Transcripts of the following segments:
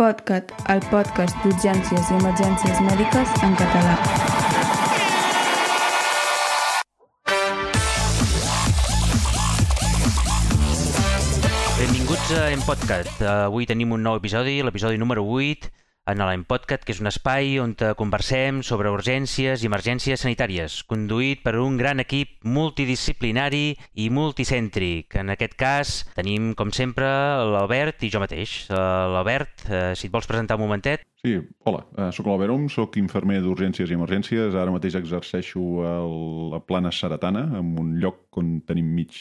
PodCat, el podcast d'urgències i emergències mèdiques en català. Benvinguts a En Podcast. Avui tenim un nou episodi, l'episodi número 8, en l'En Podcast, que és un espai on te conversem sobre urgències i emergències sanitàries, conduït per un gran equip multidisciplinari i multicèntric. En aquest cas tenim, com sempre, l'Albert i jo mateix. Eh, L'Albert, eh, si et vols presentar un momentet. Sí, hola, sóc l'Albert Om, sóc infermer d'urgències i emergències. Ara mateix exerceixo a la plana Saratana, en un lloc on tenim mig...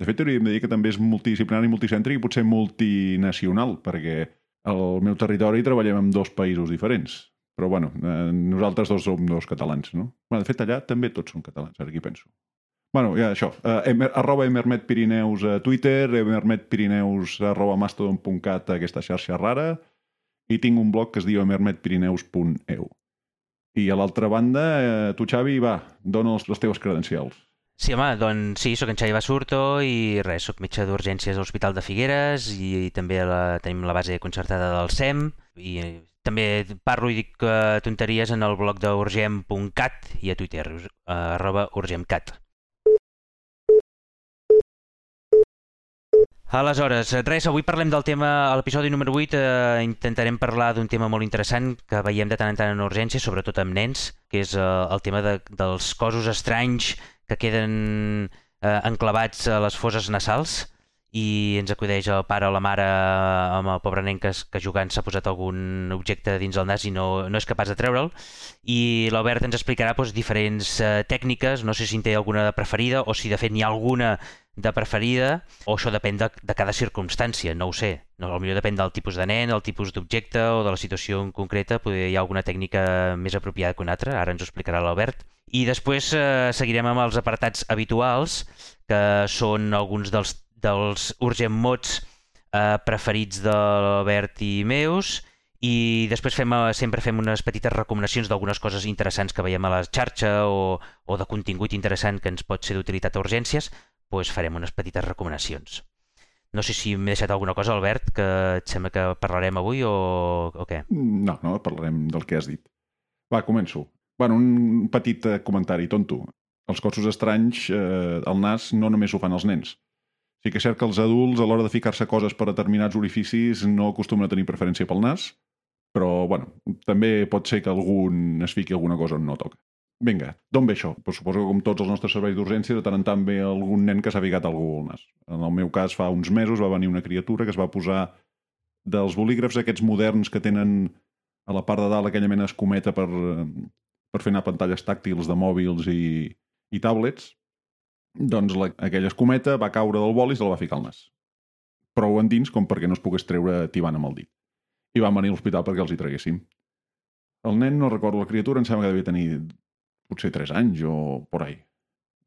De fet, hauríem de dir que també és multidisciplinari, multicèntric i potser multinacional, perquè al meu territori treballem en dos països diferents. Però, bueno, eh, nosaltres dos som dos catalans, no? Bueno, de fet, allà també tots són catalans, ara aquí penso. Bueno, ja això, uh, emer, arroba emermetpirineus a Twitter, emermetpirineus arroba mastodon.cat, aquesta xarxa rara, i tinc un blog que es diu emermetpirineus.eu. I a l'altra banda, eh, tu, Xavi, va, dona les teves credencials. Sí, home, doncs sí, sóc en Xavi Basurto i res, sóc metge d'urgències a l'Hospital de Figueres i, també la, tenim la base concertada del SEM i eh, també parlo i dic uh, tonteries en el blog d'urgem.cat i a Twitter, uh, arroba urgemcat. Aleshores, res, avui parlem del tema, a l'episodi número 8 eh, intentarem parlar d'un tema molt interessant que veiem de tant en tant en urgències, sobretot amb nens, que és eh, el tema de, dels cossos estranys que queden eh, enclavats a les foses nasals i ens acudeix el pare o la mare amb el pobre nen que, que jugant s'ha posat algun objecte dins el nas i no, no és capaç de treure'l. I l'Albert ens explicarà doncs, diferents eh, tècniques, no sé si en té alguna preferida o si de fet n'hi ha alguna de preferida o això depèn de, de cada circumstància, no ho sé. No, potser depèn del tipus de nen, el tipus d'objecte o de la situació en concreta, potser hi ha alguna tècnica més apropiada que una altra, ara ens ho explicarà l'Albert. I després eh, seguirem amb els apartats habituals, que són alguns dels, dels urgent mots eh, preferits de l'Albert i meus, i després fem, eh, sempre fem unes petites recomanacions d'algunes coses interessants que veiem a la xarxa o, o de contingut interessant que ens pot ser d'utilitat a urgències, doncs farem unes petites recomanacions. No sé si m'he deixat alguna cosa, Albert, que et sembla que parlarem avui o, o què? No, no, parlarem del que has dit. Va, començo. Bueno, un petit eh, comentari tonto. Els cossos estranys, eh, el nas, no només ho fan els nens. Sí que és cert que els adults, a l'hora de ficar-se coses per determinats orificis, no acostumen a tenir preferència pel nas, però, bueno, també pot ser que algun es fiqui alguna cosa on no toca. Vinga, d'on ve això? Pues suposo que com tots els nostres serveis d'urgència, de tant en tant ve algun nen que s'ha ficat algú al nas. En el meu cas, fa uns mesos va venir una criatura que es va posar dels bolígrafs aquests moderns que tenen a la part de dalt aquella mena escometa per, per fer anar pantalles tàctils de mòbils i, i tablets, doncs la, aquella escometa va caure del bol i se la va ficar al nas. Prou endins com perquè no es pogués treure tibant amb el dit. I van venir a l'hospital perquè els hi traguéssim. El nen, no recordo la criatura, em sembla que devia tenir potser 3 anys o por ahí.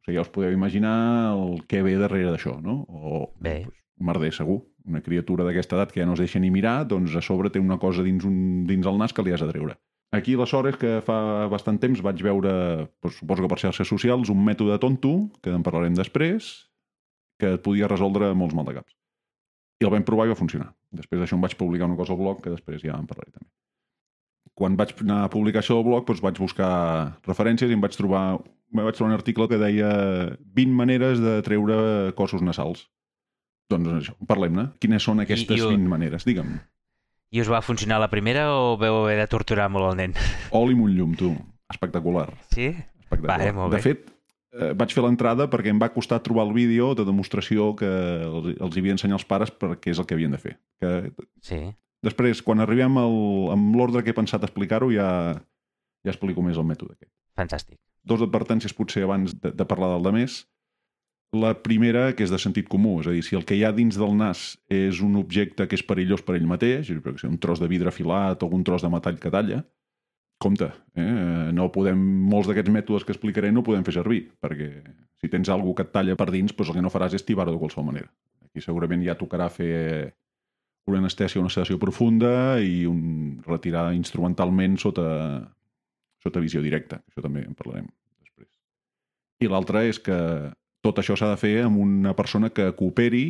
O sigui, ja us podeu imaginar el que ve darrere d'això, no? O, Bé. Pues, merder, segur. Una criatura d'aquesta edat que ja no es deixa ni mirar, doncs a sobre té una cosa dins, un, dins el nas que li has de treure. Aquí la sort és que fa bastant temps vaig veure, doncs, suposo que per xarxes socials, un mètode tonto, que en parlarem després, que et podia resoldre molts maldecaps. I el vam provar i va funcionar. Després d'això em vaig publicar una cosa al blog, que després ja en parlaré també. Quan vaig anar a publicar això al blog, doncs vaig buscar referències i em vaig trobar, em vaig trobar un article que deia 20 maneres de treure cossos nasals. Doncs això, parlem-ne. Quines són aquestes I- i- 20 maneres? Digue'm. I us va funcionar la primera o veu haver de torturar molt el nen? Oli amb un llum, tu. Espectacular. Sí? Espectacular. Vale, molt de bé. fet, eh, vaig fer l'entrada perquè em va costar trobar el vídeo de demostració que els, els hi havia d'ensenyar els pares perquè és el que havien de fer. Que Sí. Després, quan arribem al, amb l'ordre que he pensat explicar-ho, ja, ja explico més el mètode aquest. Fantàstic. Dos advertències potser abans de, de parlar del de més. La primera, que és de sentit comú, és a dir, si el que hi ha dins del nas és un objecte que és perillós per ell mateix, crec que un tros de vidre afilat o algun tros de metall que talla, compte, eh? no podem, molts d'aquests mètodes que explicaré no podem fer servir, perquè si tens alguna que et talla per dins, doncs el que no faràs és tibar-ho de qualsevol manera. Aquí segurament ja tocarà fer una anestèsia, una sedació profunda i un retirar instrumentalment sota, sota visió directa. Això també en parlarem després. I l'altra és que tot això s'ha de fer amb una persona que cooperi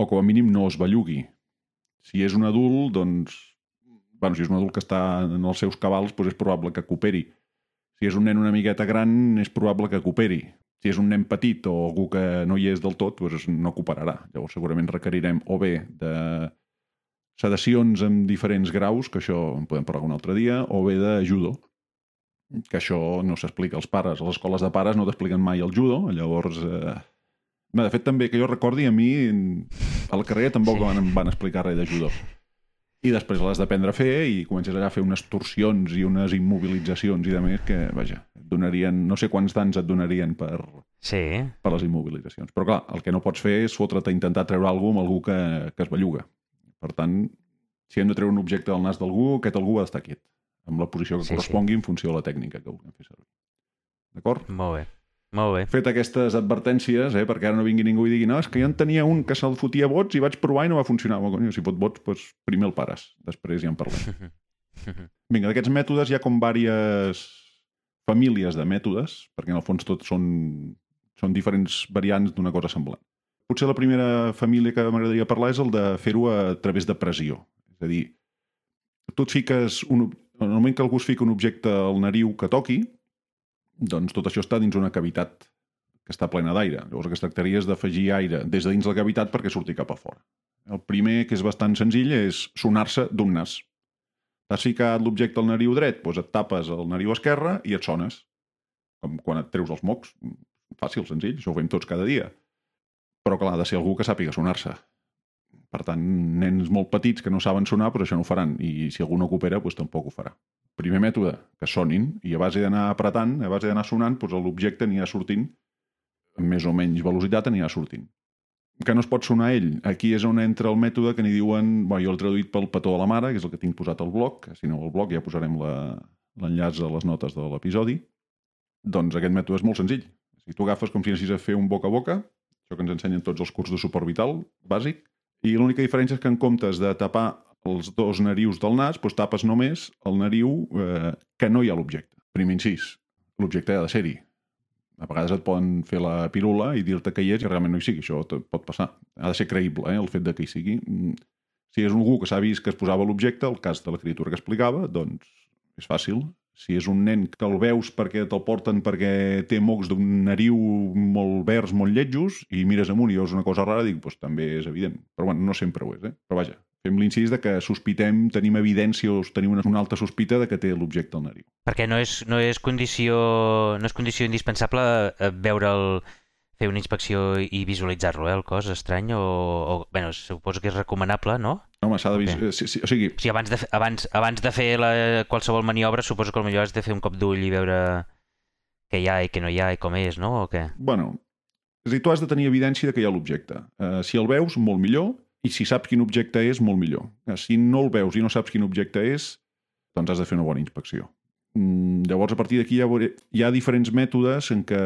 o com a mínim no es bellugui. Si és un adult, doncs bueno, si és un adult que està en els seus cabals, doncs és probable que cooperi. Si és un nen una miqueta gran, és probable que cooperi. Si és un nen petit o algú que no hi és del tot, doncs no cooperarà. Llavors segurament requerirem o bé de sedacions en diferents graus, que això en podem parlar un altre dia, o bé de judo, que això no s'explica als pares. A les escoles de pares no t'expliquen mai el judo, llavors... Eh... De fet, també, que jo recordi, a mi a la carrera tampoc sí. van, van explicar res de judo i després l'has d'aprendre a fer i comences allà a fer unes torsions i unes immobilitzacions i de més que, vaja, et donarien, no sé quants tants et donarien per, sí. per les immobilitzacions. Però clar, el que no pots fer és fotre't a intentar treure alguna amb algú que, que es belluga. Per tant, si hem de treure un objecte del nas d'algú, aquest algú ha d'estar quiet, amb la posició que sí, correspongui sí. en funció de la tècnica que vulguem fer servir. D'acord? Molt bé. Molt bé. Fet aquestes advertències, eh, perquè ara no vingui ningú i digui no, és que jo en tenia un que se'l fotia vots i vaig provar i no va funcionar. Bueno, si fot vots, doncs primer el pares. Després ja en parlem. Vinga, d'aquests mètodes hi ha com diverses famílies de mètodes, perquè en el fons tots són, són diferents variants d'una cosa semblant. Potser la primera família que m'agradaria parlar és el de fer-ho a través de pressió. És a dir, tu et fiques... Un, en el moment que algú es fica un objecte al nariu que toqui, doncs tot això està dins una cavitat que està plena d'aire. Llavors el que es tractaria és d'afegir aire des de dins la cavitat perquè surti cap a fora. El primer, que és bastant senzill, és sonar-se d'un nas. T'has ficat l'objecte al nariu dret, doncs et tapes el nariu esquerre i et sones. Com quan et treus els mocs. Fàcil, senzill, això ho fem tots cada dia. Però clar, ha de ser algú que sàpiga sonar-se. Per tant, nens molt petits que no saben sonar, però això no ho faran. I si algú no coopera, doncs tampoc ho farà. Primer mètode, que sonin, i a base d'anar apretant, a base d'anar sonant, doncs l'objecte anirà sortint amb més o menys velocitat anirà sortint. Que no es pot sonar ell. Aquí és on entra el mètode que n'hi diuen... Bueno, jo l'he traduït pel petó de la mare, que és el que tinc posat al blog, que si no al blog ja posarem l'enllaç a les notes de l'episodi. Doncs aquest mètode és molt senzill. Si tu agafes com si anessis a fer un boca a boca, això que ens ensenyen tots els cursos de suport vital bàsic, i l'única diferència és que en comptes de tapar els dos narius del nas, doncs tapes només el nariu eh, que no hi ha l'objecte. Primer incís, l'objecte ha de ser-hi. A vegades et poden fer la pirula i dir-te que hi és i realment no hi sigui. Això pot passar. Ha de ser creïble, eh, el fet de que hi sigui. Mm, si és algú que s'ha vist que es posava l'objecte, el cas de la criatura que explicava, doncs és fàcil. Si és un nen que el veus perquè te'l porten perquè té mocs d'un nariu molt verds, molt lletjos, i mires amunt i veus una cosa rara, dic, doncs també és evident. Però bueno, no sempre ho és, eh? Però vaja, fem l'incís de que sospitem, tenim evidència o tenim una, una alta sospita de que té l'objecte al nariu. Perquè no és, no és, condició, no és condició indispensable eh, veure'l fer una inspecció i visualitzar-lo, eh, el cos estrany, o, o bueno, suposo que és recomanable, no? Home, s'ha de... Okay. Sí, sí, o sigui... O sigui, abans de, abans, abans de fer la, qualsevol maniobra, suposo que potser has de fer un cop d'ull i veure què hi ha i què no hi ha i com és, no? O què? Bueno, és a dir, tu has de tenir evidència de que hi ha l'objecte. Uh, si el veus, molt millor, i si saps quin objecte és, molt millor. Eh, si no el veus i no saps quin objecte és, doncs has de fer una bona inspecció. Mm, llavors, a partir d'aquí hi, ha, hi ha diferents mètodes en què,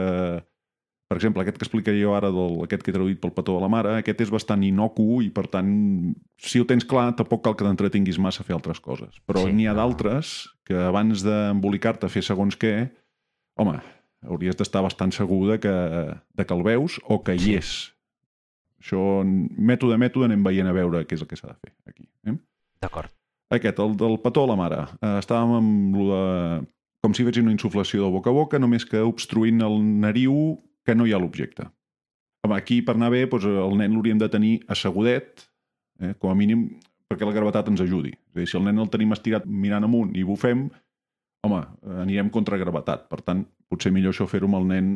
per exemple, aquest que explicaré jo ara, del, aquest que he traduït pel petó de la mare, aquest és bastant inocu i, per tant, si ho tens clar, tampoc cal que t'entretinguis massa a fer altres coses. Però sí, n'hi ha d'altres que abans d'embolicar-te a fer segons què, home, hauries d'estar bastant segur de que, de que el veus o que hi és. Això, mètode a mètode, anem veient a veure què és el que s'ha de fer aquí. Eh? D'acord. Aquest, el del petó a la mare. Eh, estàvem amb lo de... com si fessin una insuflació del boca a boca, només que obstruint el nariu que no hi ha l'objecte. Aquí, per anar bé, doncs, el nen l'hauríem de tenir assegudet, eh, com a mínim perquè la gravetat ens ajudi. És a dir, si el nen el tenim estirat mirant amunt i bufem, home, anirem contra gravetat. Per tant, potser millor això fer-ho amb el nen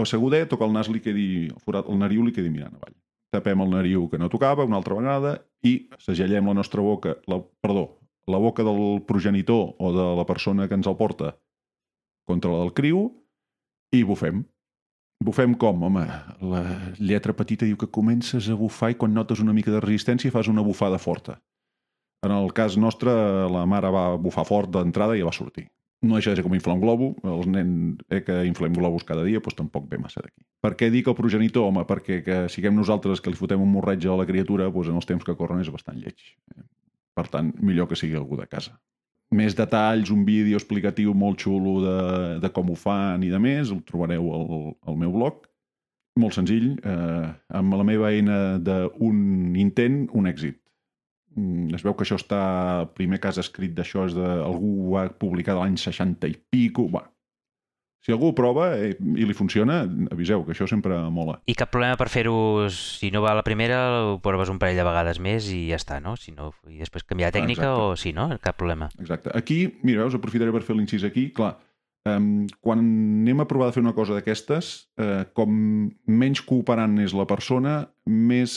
assegudet o que el nas li quedi, el, forat, el nariu li quedi mirant avall tapem el nariu que no tocava una altra vegada i segellem la nostra boca, la, perdó, la boca del progenitor o de la persona que ens el porta contra la del criu i bufem. Bufem com? Home, la lletra petita diu que comences a bufar i quan notes una mica de resistència fas una bufada forta. En el cas nostre, la mare va bufar fort d'entrada i ja va sortir no deixa de ser com inflar un globo, els nens eh, que inflem globus cada dia doncs tampoc ve massa d'aquí. Per què dic el progenitor? Home, perquè que siguem nosaltres que li fotem un morratge a la criatura doncs en els temps que corren és bastant lleig. Per tant, millor que sigui algú de casa. Més detalls, un vídeo explicatiu molt xulo de, de com ho fan i de més, el trobareu al, al meu blog. Molt senzill, eh, amb la meva eina d'un intent, un èxit. Mm, Es veu que això està... El primer cas escrit d'això és de... Algú ho ha publicat l'any 60 i pico. Bueno, si algú ho prova eh, i li funciona, aviseu, que això sempre mola. I cap problema per fer-ho, si no va a la primera, ho proves un parell de vegades més i ja està, no? Si no I després canviar de tècnica exacte. o sí, no? Cap problema. Exacte. Aquí, mira, veus, aprofitaré per fer l'incís aquí. Clar, um, quan anem a provar de fer una cosa d'aquestes, eh, com menys cooperant és la persona, més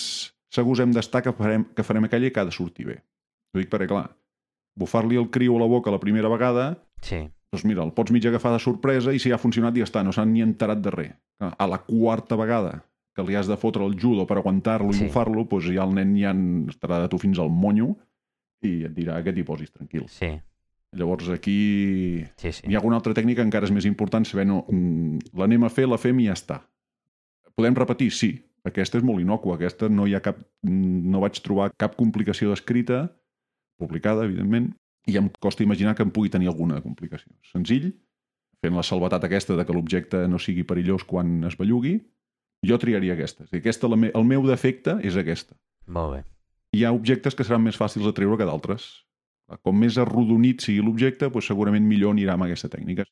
segurs hem d'estar que farem, que farem aquella i que ha de sortir bé. Ho dic perquè, clar, bufar-li el criu a la boca la primera vegada, Sí, doncs mira, el pots mig agafar de sorpresa i si ha funcionat ja està, no s'han ni enterat de res. A la quarta vegada que li has de fotre el judo per aguantar-lo i Sí. bufar-lo, doncs ja el nen ja estarà de tu fins al monyo i et dirà que t'hi posis tranquil. sí, Llavors aquí sí, sí. hi ha alguna altra tècnica encara és més important saber no, mm, l'anem a fer, la fem i ja està. Podem repetir? Sí. Aquesta és molt inocua. Aquesta no hi ha cap... No vaig trobar cap complicació descrita, publicada, evidentment, i em costa imaginar que em pugui tenir alguna complicació. Senzill, fent la salvetat aquesta de que l'objecte no sigui perillós quan es bellugui, jo triaria aquesta. És dir, aquesta la me... El meu defecte és aquesta Molt bé. hi ha objectes que seran més fàcils de treure que d'altres. Com més arrodonit sigui l'objecte, doncs segurament millor anirà amb aquesta tècnica.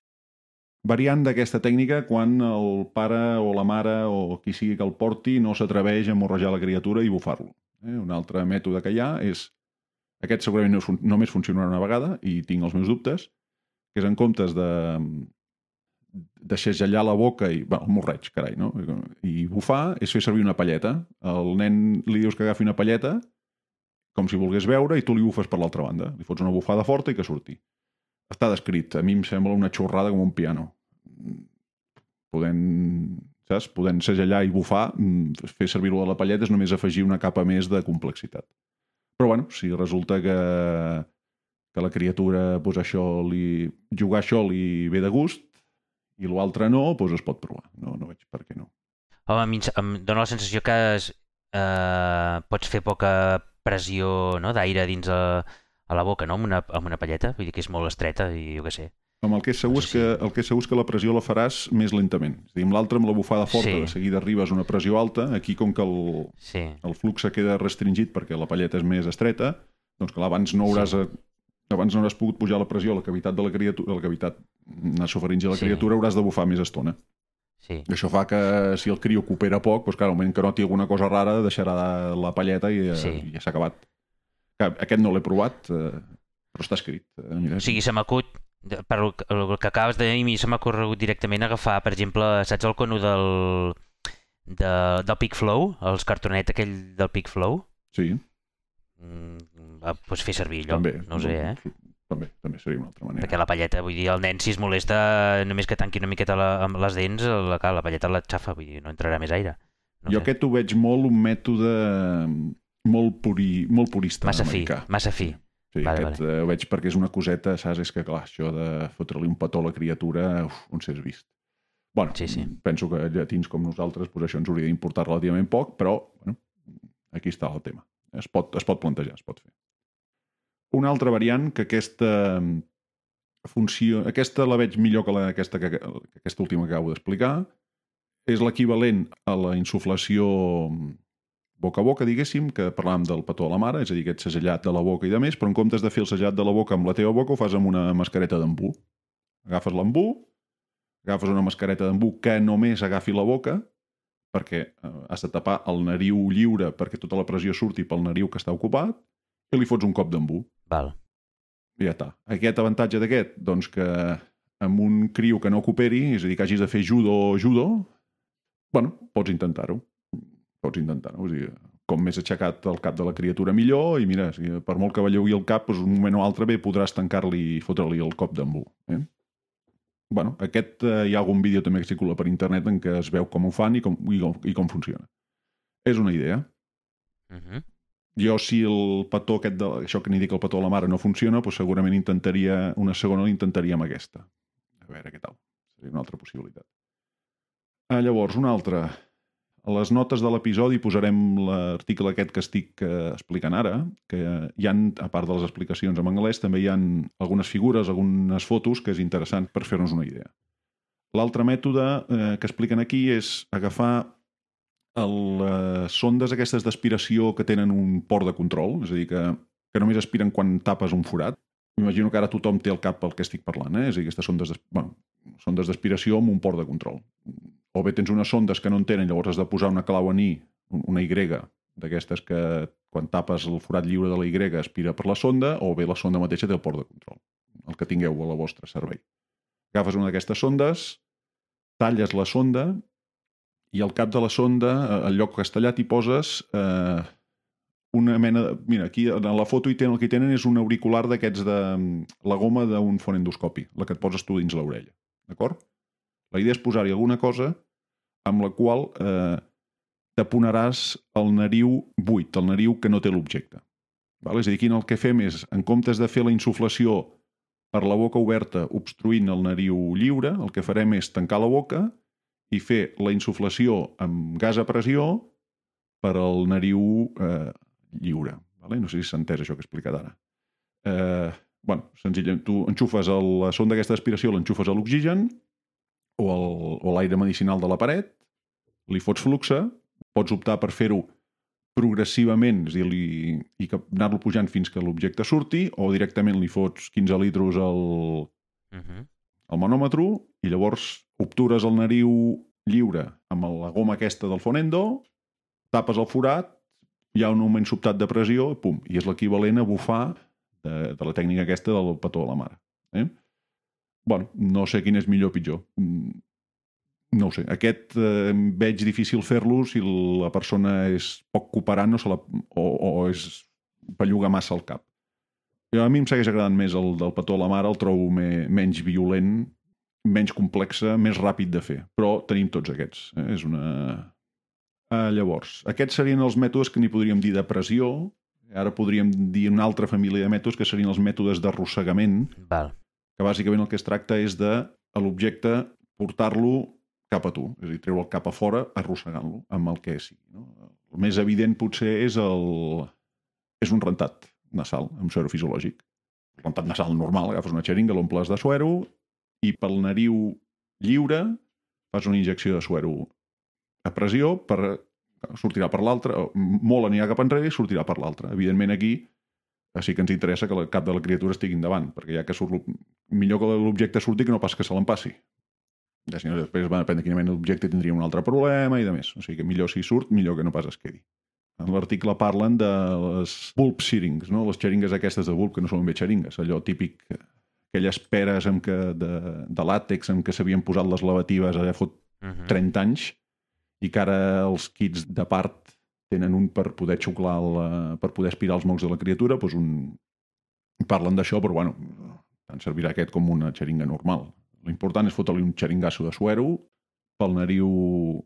Variant d'aquesta tècnica quan el pare o la mare o qui sigui que el porti no s'atreveix a morrejar la criatura i bufar-lo. Eh? Un altre mètode que hi ha és... Aquest segurament no, només funcionarà una vegada i tinc els meus dubtes, que és en comptes de de segellar la boca i... Bueno, el morreig, carai, no? I bufar és fer servir una palleta. El nen li dius que agafi una palleta com si volgués veure i tu li bufes per l'altra banda. Li fots una bufada forta i que surti. Està descrit. A mi em sembla una xorrada com un piano. Podent, saps? Podent segellar i bufar, mm, fer servir-ho a la palleta és només afegir una capa més de complexitat. Però bueno, si resulta que, que la criatura pues, això li, jugar això li ve de gust i l'altre no, doncs es pot provar. No, no veig per què no. Home, a mi em dóna la sensació que es, eh, pots fer poca pressió no, d'aire dins a, a la boca, no? Amb una, amb una palleta, vull dir que és molt estreta i jo què sé. Amb el que és segur, No és sé que, si- el que és segur és que la pressió la faràs més lentament. És a dir, amb l'altre, amb la bufada forta, Sí. de seguida arribes a una pressió alta. Aquí, com que el, Sí, el flux queda restringit perquè la palleta és més estreta, doncs clar, abans no hauràs, Sí. sí. abans no hauràs pogut pujar la pressió a la cavitat de la criatura, a la cavitat nasofaringe de la Sí. criatura, hauràs de bufar més estona. sí. I això fa que si el criu coopera poc, doncs clar, al moment que noti alguna cosa rara, deixarà la palleta i, Sí. sí. i ja s'ha acabat. Aquest no l'he provat, eh, però està escrit. Eh, mira, O sigui, se m'acut, per el, que- el que acabes de dir, a mi se m'ha corregut directament agafar, per exemple, saps el cono del, de, del Peak Flow, els cartonet aquell del Peak Flow? Sí, Mm, va, pues fer servir allò, també. no ho sé, eh? També, també seria una altra manera. Perquè la palleta, vull dir, el nen si es molesta només que tanqui una miqueta la, amb les dents, la, la palleta la xafa, vull dir, no entrarà més aire. No jo sé. aquest ho veig molt un mètode molt, puri, molt purista Massa fi, massa fi. Sí, Vale, aquest vale. ho veig perquè és una coseta, saps? És que, clar, això de fotre-li un petó a la criatura, uf, on s'és vist. Bueno, Sí, sí. penso que llatins com nosaltres, doncs això ens hauria d'importar relativament poc, però, bueno, aquí està el tema. Es pot, es pot plantejar, es pot fer. Una altra variant que aquesta funció... Aquesta la veig millor que, la, aquesta, que, que aquesta última que acabo d'explicar. És l'equivalent a la insuflació boca a boca, diguéssim, que parlàvem del petó a la mare, és a dir, aquest segellat de la boca i de més, però en comptes de fer el segellat de la boca amb la teva boca, ho fas amb una mascareta d'embú. Agafes l'embú, agafes una mascareta d'embú que només agafi la boca, perquè eh, has de tapar el nariu lliure perquè tota la pressió surti pel nariu que està ocupat, i li fots un cop d'embú. Val. I ja està. Aquest avantatge d'aquest, doncs que amb un criu que no cooperi, és a dir, que hagis de fer judo o judo, bueno, pots intentar-ho. Pots intentar-ho. És a dir, com més aixecat el cap de la criatura, millor, i mira, si per molt que bellugui el cap, doncs un moment o altre bé podràs tancar-li i fotre-li el cop d'embú. Eh? bueno, aquest eh, hi ha algun vídeo també que circula per internet en què es veu com ho fan i com, i com, i com funciona. És una idea. Uh -huh. Jo, si el petó aquest, de, això que n'hi dic el petó a la mare no funciona, doncs segurament intentaria, una segona l'intentaria amb aquesta. A veure què tal. Seria una altra possibilitat. Ah, llavors, una altra. A les notes de l'episodi posarem l'article aquest que estic eh, explicant ara, que hi han, a part de les explicacions en anglès, també hi han algunes figures, algunes fotos, que és interessant per fer-nos una idea. L'altre mètode eh, que expliquen aquí és agafar les sondes aquestes d'aspiració que tenen un port de control, és a dir, que que només aspiren quan tapes un forat. M'imagino que ara tothom té al cap el que estic parlant, eh? És a dir, aquestes sondes bueno, sondes d'aspiració amb un port de control. O bé tens unes sondes que no en tenen, llavors has de posar una clau en I, un- una Y, d'aquestes que quan tapes el forat lliure de la Y aspira per la sonda, o bé la sonda mateixa té el port de control, el que tingueu a la vostra servei. Agafes una d'aquestes sondes, talles la sonda i al cap de la sonda, eh, al lloc que has tallat, hi poses eh, una mena de... Mira, aquí en la foto hi tenen, el que hi tenen és un auricular d'aquests de... la goma d'un fonendoscopi, la que et poses tu dins l'orella. D'acord? La idea és posar-hi alguna cosa amb la qual eh, taponaràs el nariu buit, el nariu que no té l'objecte. És a dir, aquí el que fem és, en comptes de fer la insuflació per la boca oberta obstruint el nariu lliure, el que farem és tancar la boca i fer la insuflació amb gas a pressió per al nariu eh, lliure. Vale? No sé si s'ha entès això que he explicat ara. Eh, bueno, senzillament, tu enxufes el, la sonda d'aquesta aspiració, l'enxufes a l'oxigen o l'aire medicinal de la paret, li fots fluxe, pots optar per fer-ho progressivament, és a dir, li, i anar-lo pujant fins que l'objecte surti, o directament li fots 15 litros al, Uh -huh. al manòmetre i llavors obtures el nariu lliure amb la goma aquesta del fonendo, tapes el forat, hi ha un augment sobtat de pressió, pum, i és l'equivalent a bufar de, de la tècnica aquesta del petó a la mare. Eh? bueno, no sé quin és millor o pitjor. Mm, No ho sé. Aquest eh, veig difícil fer-lo si la persona és poc cooperant o, se la, o, o és belluga massa al cap. Jo, a mi em segueix agradant més el del petó a la mare, el trobo me, menys violent, menys complexa, més ràpid de fer. Però tenim tots aquests. Eh? És una... Uh, llavors, aquests serien els mètodes que n'hi podríem dir de pressió. Ara podríem dir una altra família de mètodes que serien els mètodes d'arrossegament, Val. que bàsicament el que es tracta és de a l'objecte portar-lo cap a tu, és a dir, treure el cap a fora arrossegant-lo amb el que sigui. No? El més evident potser és el... és un rentat nasal amb suero fisiològic. El rentat nasal normal, agafes una xeringa, l'omples de suero i pel nariu lliure fas una injecció de suero a pressió per sortirà per l'altre, molt anirà cap enrere i sortirà per l'altre. Evidentment aquí sí que ens interessa que el cap de la criatura estigui endavant, perquè ja que surt millor que l'objecte surti que no pas que se l'empassi. Ja, si no, després va depèn de quin moment l'objecte tindria un altre problema i de més. O sigui que millor si surt, millor que no pas es quedi. En l'article parlen de les bulb searings, no? les xeringues aquestes de bulb, que no són bé xeringues, allò típic, aquelles peres amb que, de, de làtex amb què s'havien posat les lavatives allà fot Uh -huh. 30 anys i que ara els kits de part tenen un per poder xuclar, el, per poder aspirar els mocs de la criatura, doncs un... parlen d'això, però bueno, tant servirà aquest com una xeringa normal. L'important és fotre-li un xeringasso de suero pel nariu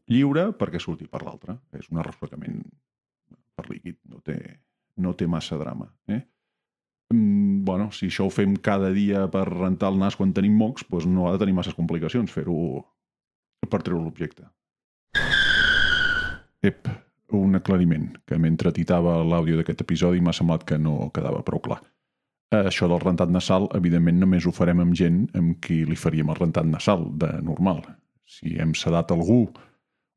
lliure perquè surti per l'altre. És un arrossegament per líquid, no té, no té massa drama. Eh? Mm, bueno, si això ho fem cada dia per rentar el nas quan tenim mocs, doncs no ha de tenir masses complicacions fer-ho per treure l'objecte. Ep, un aclariment, que mentre titava l'àudio d'aquest episodi m'ha semblat que no quedava prou clar. Això del rentat nasal, evidentment, només ho farem amb gent amb qui li faríem el rentat nasal, de normal. Si hem sedat algú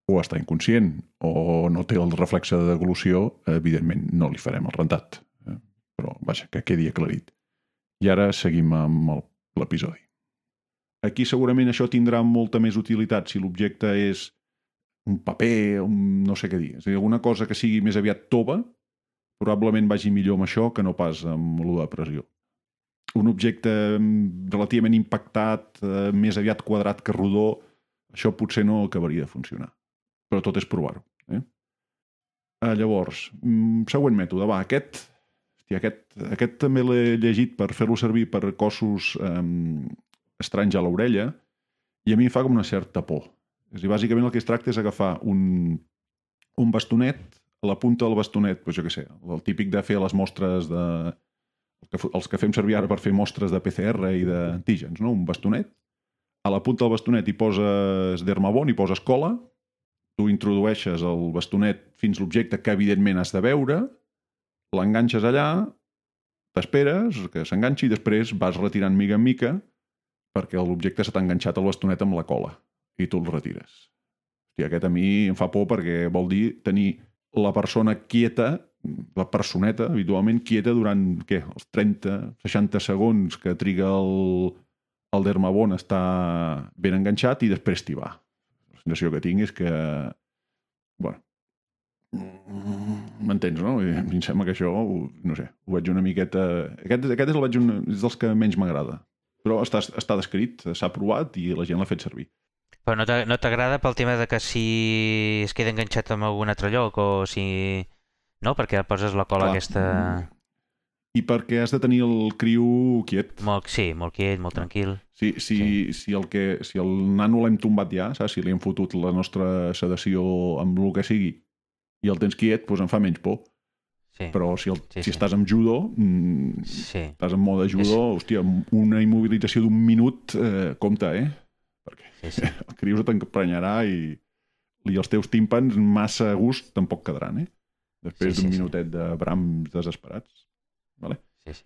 o està inconscient o no té el reflexe de deglució, evidentment no li farem el rentat. Però, vaja, que quedi aclarit. I ara seguim amb l'episodi. Aquí segurament això tindrà molta més utilitat si l'objecte és un paper, un no sé què dir. És a dir, alguna cosa que sigui més aviat tova, probablement vagi millor amb això que no pas amb lo de pressió. Un objecte mm, relativament impactat, eh, més aviat quadrat que rodó, això potser no acabaria de funcionar. Però tot és provar-ho. Eh? Eh, llavors, mm, següent mètode. Va, aquest, hòstia, aquest, aquest també l'he llegit per fer-lo servir per cossos eh, estranys a l'orella i a mi em fa com una certa por. És dir, bàsicament el que es tracta és agafar un, un bastonet, a la punta del bastonet, doncs jo què sé, el típic de fer les mostres de... Els que fem servir ara per fer mostres de PCR i d'antígens, no? Un bastonet. A la punta del bastonet hi poses dermabon, hi poses cola, tu introdueixes el bastonet fins l'objecte que evidentment has de veure, l'enganxes allà, t'esperes que s'enganxi i després vas retirant mica en mica perquè l'objecte se t'ha enganxat al bastonet amb la cola i tu el retires. Hòstia, aquest a mi em fa por perquè vol dir tenir la persona quieta la personeta habitualment quieta durant què, els 30-60 segons que triga el, el dermabon a estar ben enganxat i després t'hi va. La sensació que tinc és que... Bueno, m'entens, no? I em sembla que això, no sé, ho veig una miqueta... Aquest, aquest és, el veig un, és dels que menys m'agrada. Però està, està descrit, s'ha provat i la gent l'ha fet servir. Però no t'a- no t'agrada pel tema de que si es queda enganxat en algun altre lloc o si... No? Perquè poses la cola Clar. aquesta... I perquè has de tenir el criu quiet. Molt, sí, molt quiet, molt tranquil. Si, si, Sí. si, el que, si el nano l'hem tombat ja, saps? si li hem fotut la nostra sedació amb el que sigui i el tens quiet, doncs em fa menys por. Sí, Però si, el, Sí, si sí. estàs amb judo, mm, sí. estàs en mode judo, hòstia, amb una immobilització d'un minut, eh, compte, eh? Perquè sí, sí. el criu se t'emprenyarà i, i els teus tímpans massa a gust tampoc quedaran, eh? Després Sí, d'un sí, sí. minutet de brams desesperats. Vale? sí, sí.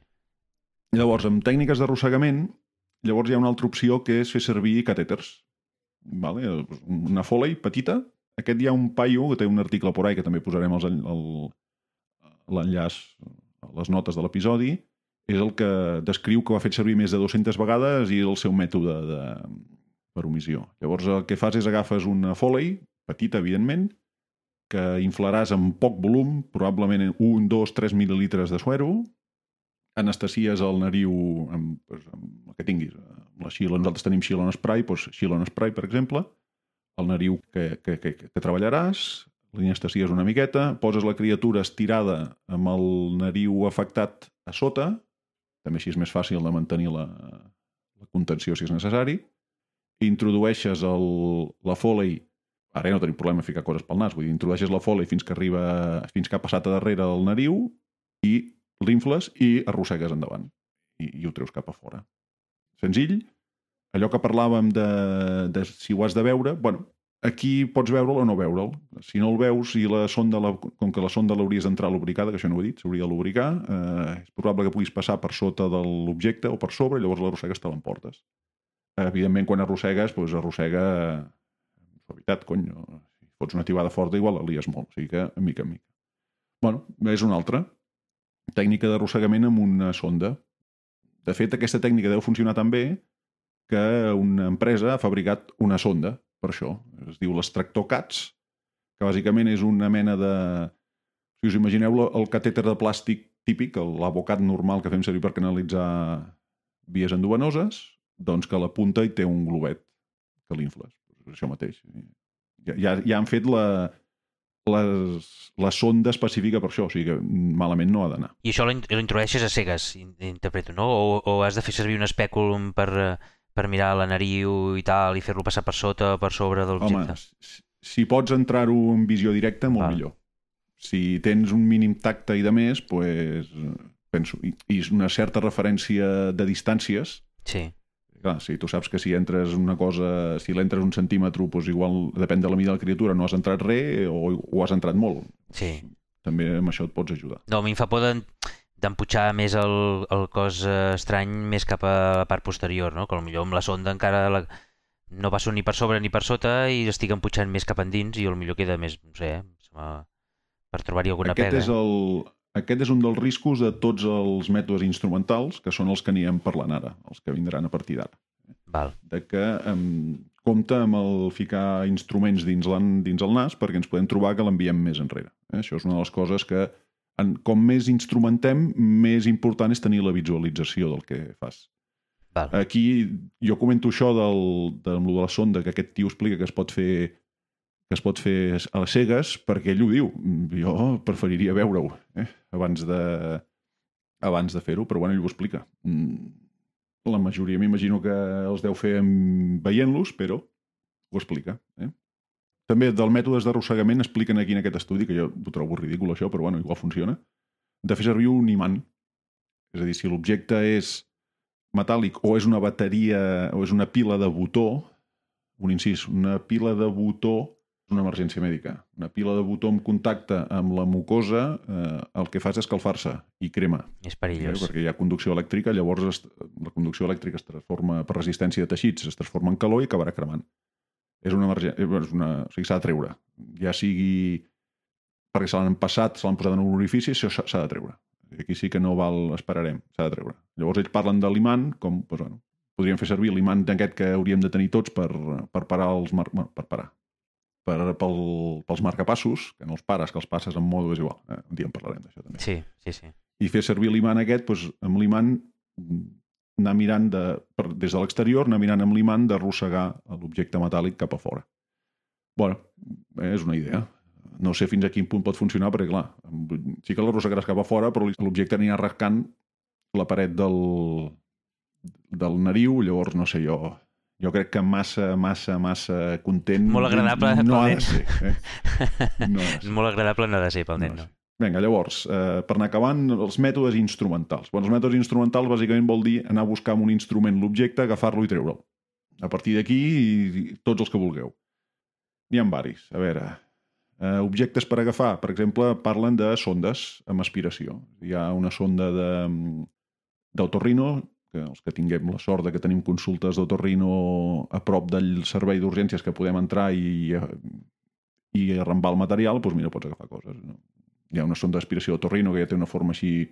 Llavors, amb tècniques d'arrossegament, llavors hi ha una altra opció que és fer servir catèters. Vale? Una foley petita. Aquest hi ha un paio que té un article por ahí que també posarem l'enllaç a les notes de l'episodi. És el que descriu que ho ha fet servir més de 200 vegades i és el seu mètode de, per omissió. Llavors el que fas és agafes una foley, petita evidentment, que inflaràs amb poc volum, probablement 1, 2, 3 mil·lilitres de suero, anestesies el nariu amb, doncs, amb el que tinguis. Amb la xila, nosaltres tenim xilon spray, doncs xilon spray, per exemple, el nariu que, que, que, que treballaràs, l'anestesies una miqueta, poses la criatura estirada amb el nariu afectat a sota, també així és més fàcil de mantenir la, la contenció si és necessari, introdueixes el, la foley ara ja no tenim problema a ficar coses pel nas, vull dir, introdueixes la foley fins que arriba, fins que ha passat a darrere del nariu i l'infles i arrossegues endavant i, i ho treus cap a fora. Senzill, allò que parlàvem de, de si ho has de veure, bueno, aquí pots veure'l o no veure'l. Si no el veus i la sonda, la, com que la sonda l'hauries d'entrar lubricada, que això no ho he dit, s'hauria de lubricar, eh, és probable que puguis passar per sota de l'objecte o per sobre i llavors l'arrossegues te l'emportes. Evidentment, quan arrossegues, doncs arrossega amb suavitat, cony. no? Si fots una tibada forta, igual la lies molt. O sigui que, a mica en mica. Bueno, és una altra. Tècnica d'arrossegament amb una sonda. De fet, aquesta tècnica deu funcionar tan bé que una empresa ha fabricat una sonda per això. Es diu l'extractor CATS, que bàsicament és una mena de... Si us imagineu el catèter de plàstic típic, l'abocat normal que fem servir per canalitzar vies endovenoses, doncs que a la punta hi té un globet que l'infles. Això mateix. Ja, ja, ja han fet la, les, la sonda específica per això, o sigui que malament no ha d'anar. I això l'in- l'introdueixes a cegues, in- interpreto, no? O, o has de fer servir un espèculum per, per mirar la nariu i tal, i fer-lo passar per sota o per sobre de Home, l'objecte? si, si pots entrar-ho en visió directa, molt Val. millor. Si tens un mínim tacte i de més, pues, penso, i, i és una certa referència de distàncies, Sí, clar, si tu saps que si entres una cosa, si l'entres un centímetre, pues igual depèn de la mida de la criatura, no has entrat res o, o has entrat molt. sí. També amb això et pots ajudar. No, a mi em fa por d'empujar més el, el cos eh, estrany més cap a la part posterior, no? Que potser amb la sonda encara la... no passo ni per sobre ni per sota i estic empujant més cap endins i potser queda més, no sé, eh? per trobar-hi alguna Aquest pega. és, el, aquest és un dels riscos de tots els mètodes instrumentals, que són els que anirem parlant ara, els que vindran a partir d'ara. Val. de que um, compta amb el ficar instruments dins, dins el nas perquè ens podem trobar que l'enviem més enrere. Eh? Això és una de les coses que, en, com més instrumentem, més important és tenir la visualització del que fas. Val. Aquí jo comento això del, de, de la sonda, que aquest tio explica que es pot fer que es pot fer a les cegues, perquè ell ho diu. Jo preferiria veure-ho eh? abans de, abans de fer-ho, però bueno, ell ho explica. Mm, La majoria m'imagino que els deu fer veient-los, però ho explica. Eh? També del mètodes d'arrossegament expliquen aquí en aquest estudi, que jo ho trobo ridícul això, però bueno, igual funciona, de fer servir un imant. És a dir, si l'objecte és metàl·lic o és una bateria o és una pila de botó, un incís, una pila de botó una emergència mèdica. Una pila de botó en contacte amb la mucosa eh, el que fa és escalfar-se i crema. És Eh, perillós. perquè hi ha conducció elèctrica, llavors es, la conducció elèctrica es transforma per resistència de teixits, es transforma en calor i acabarà cremant. És una emergència, és una, o sigui, s'ha de treure. Ja sigui perquè se l'han passat, se l'han posat en un orifici, això s'ha de treure. Aquí sí que no val, esperarem, s'ha de treure. Llavors ells parlen de l'imant, com, doncs, bueno, podríem fer servir l'imant aquest que hauríem de tenir tots per, per parar els... Mar... Bueno, per parar. Per, pel, pels marcapassos, que no els pares, que els passes en modo és igual. Eh? Un dia en parlarem d'això també. Sí, sí, sí. I fer servir l'imant aquest, doncs, amb l'imant mm, anar mirant de, per, des de l'exterior, anar mirant amb l'imant d'arrossegar l'objecte metàl·lic cap a fora. bueno, és una idea. No sé fins a quin punt pot funcionar, perquè, clar, sí que l'arrossegaràs cap a fora, però l'objecte anirà rascant la paret del, del nariu, llavors, no sé, jo jo crec que massa, massa, massa content... Molt agradable no pel ha nen. ser. Eh? No. Molt agradable no ha de ser pel nen, No no. sé. Vinga, llavors, eh, per anar acabant, els mètodes instrumentals. Bueno, els mètodes instrumentals bàsicament vol dir anar a buscar amb un instrument l'objecte, agafar-lo i treure'l. A partir d'aquí, tots els que vulgueu. N'hi ha varis. A veure, eh, objectes per agafar, per exemple, parlen de sondes amb aspiració. Hi ha una sonda de, d'autorrino, que els que tinguem la sort de que tenim consultes d'autorrino a prop del servei d'urgències que podem entrar i, i arrambar el material, doncs mira, pots agafar coses. No? Hi ha una sonda d'aspiració d'autorrino que ja té una forma així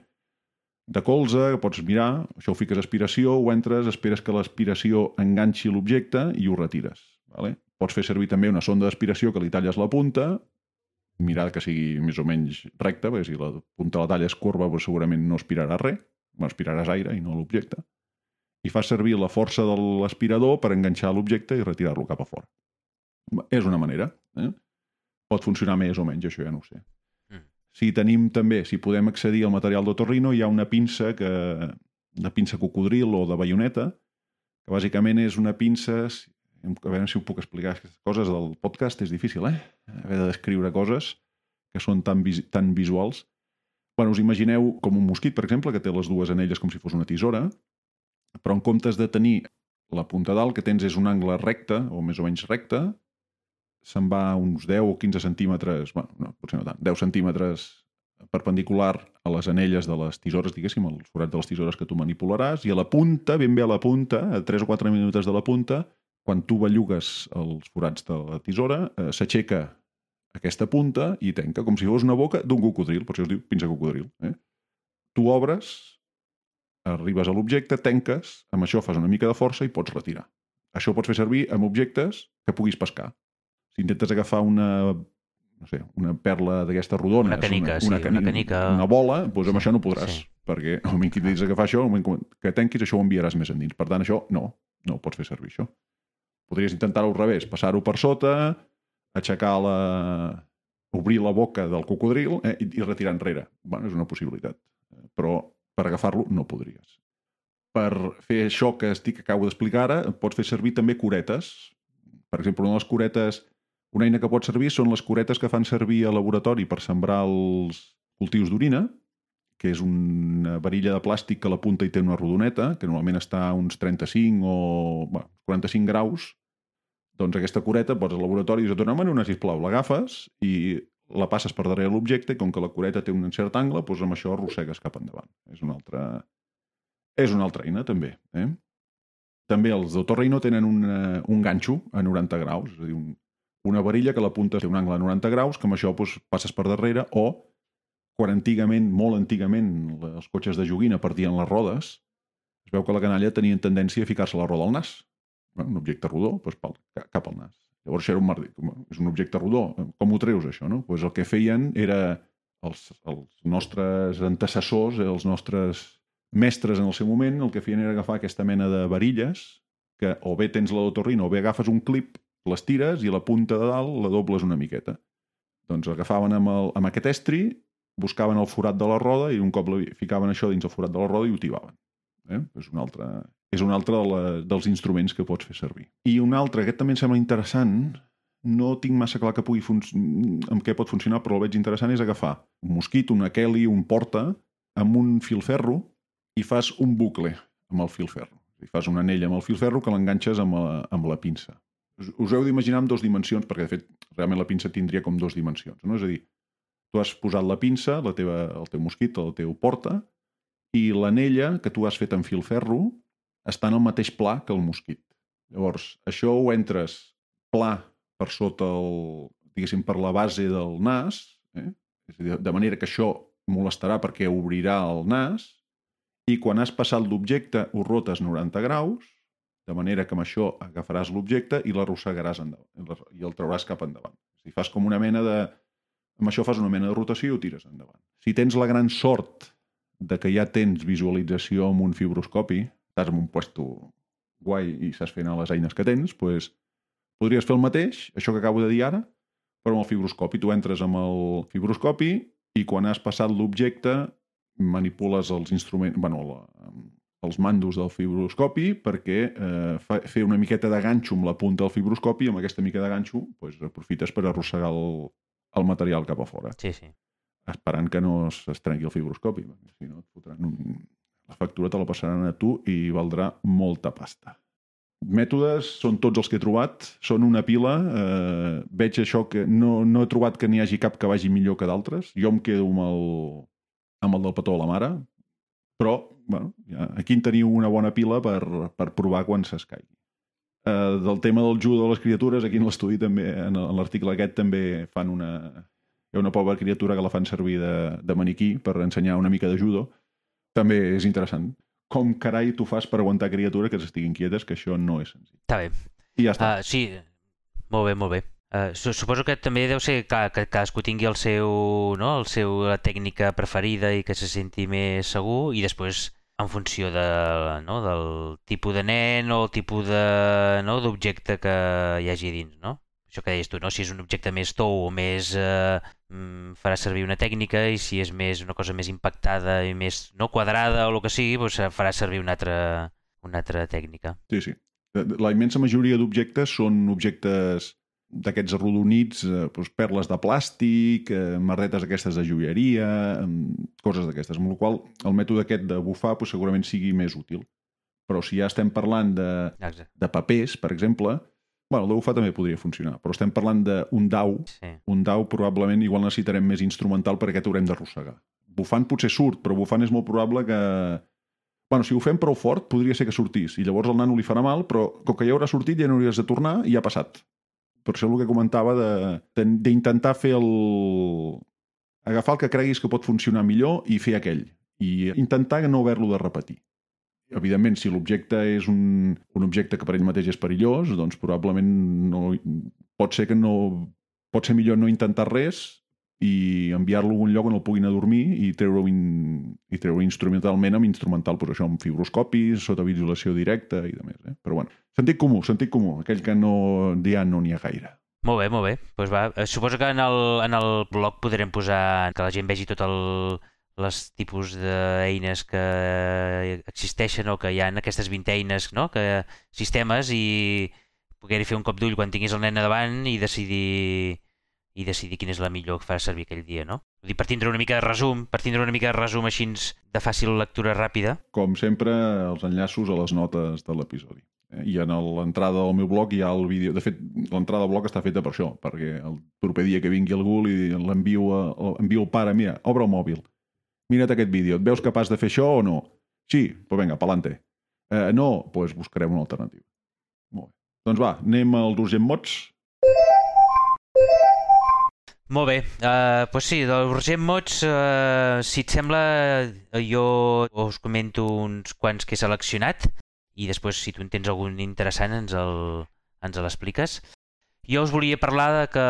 de colze, que pots mirar, això ho fiques aspiració, ho entres, esperes que l'aspiració enganxi l'objecte i ho retires. Vale? Pots fer servir també una sonda d'aspiració que li talles la punta, mirar que sigui més o menys recta, perquè si la punta la talla és corba, doncs segurament no aspirarà res, aspiraràs aire i no l'objecte, i fas servir la força de l'aspirador per enganxar l'objecte i retirar-lo cap a fora. És una manera. Eh? Pot funcionar més o menys, això ja no ho sé. Mm. Si tenim també, si podem accedir al material d'otorrino, hi ha una pinça que una pinça cocodril o de baioneta, que bàsicament és una pinça... A veure si ho puc explicar, aquestes coses del podcast és difícil, eh? Haver de descriure coses que són tan, vis tan visuals. Bueno, us imagineu com un mosquit, per exemple, que té les dues anelles com si fos una tisora, però en comptes de tenir la punta dalt que tens és un angle recte, o més o menys recte, se'n va uns 10 o 15 centímetres, bueno, no, potser no tant, 10 centímetres perpendicular a les anelles de les tisores, diguéssim, als forats de les tisores que tu manipularàs, i a la punta, ben bé a la punta, a 3 o 4 minuts de la punta, quan tu bellugues els forats de la tisora, eh, s'aixeca aquesta punta i tanca, com si fos una boca d'un cocodril, per això es diu pinça cocodril. Eh? Tu obres, arribes a l'objecte, tanques, amb això fas una mica de força i pots retirar. Això pots fer servir amb objectes que puguis pescar. Si intentes agafar una no sé, una perla d'aquesta rodona, Una canica, sí, una, una canica. una bola, doncs amb Sí, això no podràs, sí. perquè al moment que intentis agafar això, al moment que tanquis, això ho enviaràs més endins. Per tant, això no, no ho pots fer servir, això. Podries intentar-ho al revés, passar-ho per sota, aixecar la... obrir la boca del cocodril eh, i, i retirar enrere. Bueno, és una possibilitat. Eh, Però per agafar-lo no podries. Per fer això que estic acabo d'explicar ara, pots fer servir també curetes. Per exemple, una de les curetes, una eina que pot servir són les curetes que fan servir al laboratori per sembrar els cultius d'orina, que és una varilla de plàstic que a la punta hi té una rodoneta, que normalment està a uns 35 o bueno, 45 graus, doncs aquesta cureta pots al laboratori i dius, dona una, sisplau, l'agafes i la passes per darrere l'objecte i com que la cureta té un cert angle, doncs amb això arrossegues cap endavant. És una altra, és una altra eina, també. Eh? També els d'Otorrino tenen una, un ganxo a 90 graus, és a dir, un, una varilla que la punta té un angle a 90 graus, que amb això doncs, passes per darrere, o quan antigament, molt antigament, els cotxes de joguina perdien les rodes, es veu que la canalla tenien tendència a ficar-se la roda al nas. Un objecte rodó, doncs, pel, cap al nas. Llavors això era un merder. És un objecte rodó. Com ho treus, això? No? Pues el que feien era els, els nostres antecessors, els nostres mestres en el seu moment, el que feien era agafar aquesta mena de varilles que o bé tens la d'otorrino o bé agafes un clip, les tires i la punta de dalt la dobles una miqueta. Doncs agafaven amb, el, amb aquest estri, buscaven el forat de la roda i un cop la, ficaven això dins el forat de la roda i ho tibaven. Eh? És un altre, és un altre de la, dels instruments que pots fer servir. I un altre, aquest també em sembla interessant, no tinc massa clar que pugui amb què pot funcionar, però el veig interessant, és agafar un mosquit, una Kelly, un porta, amb un filferro i fas un bucle amb el filferro. I fas una anella amb el filferro que l'enganxes amb, la, amb la pinça. Us, us heu d'imaginar amb dues dimensions, perquè de fet realment la pinça tindria com dues dimensions. No? És a dir, tu has posat la pinça, la teva, el teu mosquit, el teu porta, i l'anella que tu has fet en filferro està en el mateix pla que el mosquit. Llavors, això ho entres pla per sota el, diguéssim, per la base del nas, eh? És a dir, de manera que això molestarà perquè obrirà el nas i quan has passat l'objecte ho rotes 90 graus, de manera que amb això agafaràs l'objecte i l'arrossegaràs endavant i el trauràs cap endavant. Si fas com una mena de... Amb això fas una mena de rotació i ho tires endavant. Si tens la gran sort de que ja tens visualització amb un fibroscopi, estàs en un puesto guai i saps fer les eines que tens, doncs podries fer el mateix, això que acabo de dir ara, però amb el fibroscopi. Tu entres amb el fibroscopi i quan has passat l'objecte manipules els instruments, bueno, la, els mandos del fibroscopi perquè eh, fa, fer una miqueta de ganxo amb la punta del fibroscopi i amb aquesta mica de ganxo pues, aprofites per arrossegar el, el material cap a fora. Sí, sí. Esperant que no es trenqui el fibroscopi, perquè si no et fotran un... la factura te la passaran a tu i valdrà molta pasta. Mètodes són tots els que he trobat, són una pila. Eh, veig això que no, no he trobat que n'hi hagi cap que vagi millor que d'altres. Jo em quedo amb el, amb el del petó a la mare, però bueno, ja, aquí en teniu una bona pila per, per provar quan s'escaigui. Eh, del tema del judo de les criatures, aquí en l'estudi també, en l'article aquest també fan una... Hi ha una pobra criatura que la fan servir de, de maniquí per ensenyar una mica de judo. També és interessant com carai tu fas per aguantar criatura que estiguin quietes, que això no és senzill. Està bé. I ja està. Uh, sí, molt bé, molt bé. Uh, suposo que també deu ser que, que cadascú tingui el seu, no? el seu la tècnica preferida i que se senti més segur i després en funció de, no? del tipus de nen o el tipus d'objecte no? que hi hagi dins, no? Això que deies tu, no? Si és un objecte més tou o més eh, mm, farà servir una tècnica i si és més una cosa més impactada i més no quadrada o el que sigui, doncs farà servir una altra, una altra tècnica. Sí, sí. La immensa majoria d'objectes són objectes d'aquests arrodonits, eh, doncs perles de plàstic, eh, marretes aquestes de joieria, coses d'aquestes, amb la qual el mètode aquest de bufar doncs, segurament sigui més útil. Però si ja estem parlant de, Exacte. de papers, per exemple, Bueno, de bufar també podria funcionar, però estem parlant d'un dau. Sí. Un dau probablement igual necessitarem més instrumental perquè aquest haurem d'arrossegar. Bufant potser surt, però bufant és molt probable que... Bueno, si ho fem prou fort, podria ser que sortís, i llavors el nano li farà mal, però com que ja haurà sortit ja no hauries de tornar i ja ha passat. Per això el que comentava d'intentar fer el... agafar el que creguis que pot funcionar millor i fer aquell. I intentar no haver-lo de repetir. Evidentment, si l'objecte és un, un objecte que per ell mateix és perillós, doncs probablement no, pot ser que no pot ser millor no intentar res i enviar-lo a un lloc on el puguin adormir i treure-ho in, i treure instrumentalment amb instrumental, però això amb fibroscopis, sota visualització directa i de més. Eh? Però bueno, sentit comú, sentit comú, aquell que no, ja no n'hi ha gaire. Molt bé, molt bé. Pues va. Eh, suposo que en el, en el blog podrem posar que la gent vegi tot el, les tipus d'eines que existeixen o que hi ha aquestes 20 eines, no? que, sistemes i poder fer un cop d'ull quan tinguis el nen davant i decidir i decidir quina és la millor que farà servir aquell dia, no? Vull dir, per tindre una mica de resum, per tindre una mica de resum així de fàcil lectura ràpida. Com sempre, els enllaços a les notes de l'episodi. Eh, I en l'entrada del meu blog hi ha el vídeo... De fet, l'entrada del blog està feta per això, perquè el proper dia que vingui algú li l'envio envio al pare, mira, obre el mòbil, mira't aquest vídeo, et veus capaç de fer això o no? Sí, doncs vinga, pelante. Eh, no, doncs buscarem una alternativa. Molt bé. Doncs va, anem als urgent mots. Molt bé, uh, doncs sí, d'urgent mots, uh, si et sembla, jo us comento uns quants que he seleccionat i després, si tu en tens algun interessant, ens el, ens l'expliques. Jo us volia parlar de que,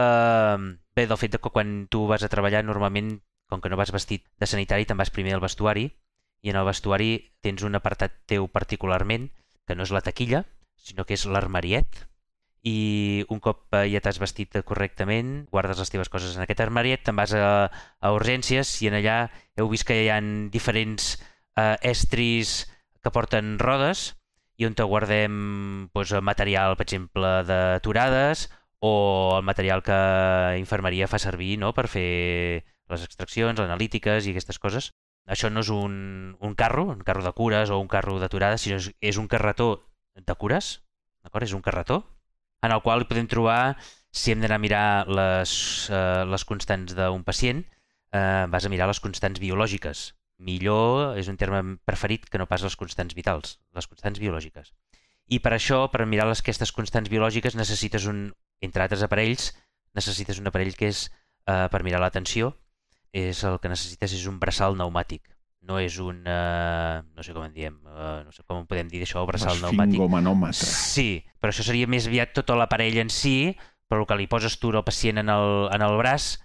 bé, del fet de que quan tu vas a treballar normalment com que no vas vestit de sanitari, te'n vas primer al vestuari i en el vestuari tens un apartat teu particularment, que no és la taquilla, sinó que és l'armariet, i un cop eh, ja t'has vestit correctament, guardes les teves coses en aquest armariet, te'n vas a, a urgències i en allà heu vist que hi ha diferents eh, estris que porten rodes i on te guardem doncs, material, per exemple, d'aturades o el material que infermeria fa servir no? per fer les extraccions, analítiques i aquestes coses. Això no és un, un carro, un carro de cures o un carro d'aturada, sinó és, és un carretó de cures, d'acord? És un carretó en el qual podem trobar, si hem d'anar a mirar les, eh, les constants d'un pacient, eh, vas a mirar les constants biològiques. Millor és un terme preferit que no pas les constants vitals, les constants biològiques. I per això, per mirar les, aquestes constants biològiques, necessites un, entre altres aparells, necessites un aparell que és eh, per mirar la tensió, és el que necessites és un braçal pneumàtic. No és un... Uh, no sé com en diem, uh, no sé com podem dir d'això, braçal pneumàtic. Esfingomanòmetre. Sí, però això seria més aviat tot l'aparell en si, però el que li poses tu al pacient en el, en el braç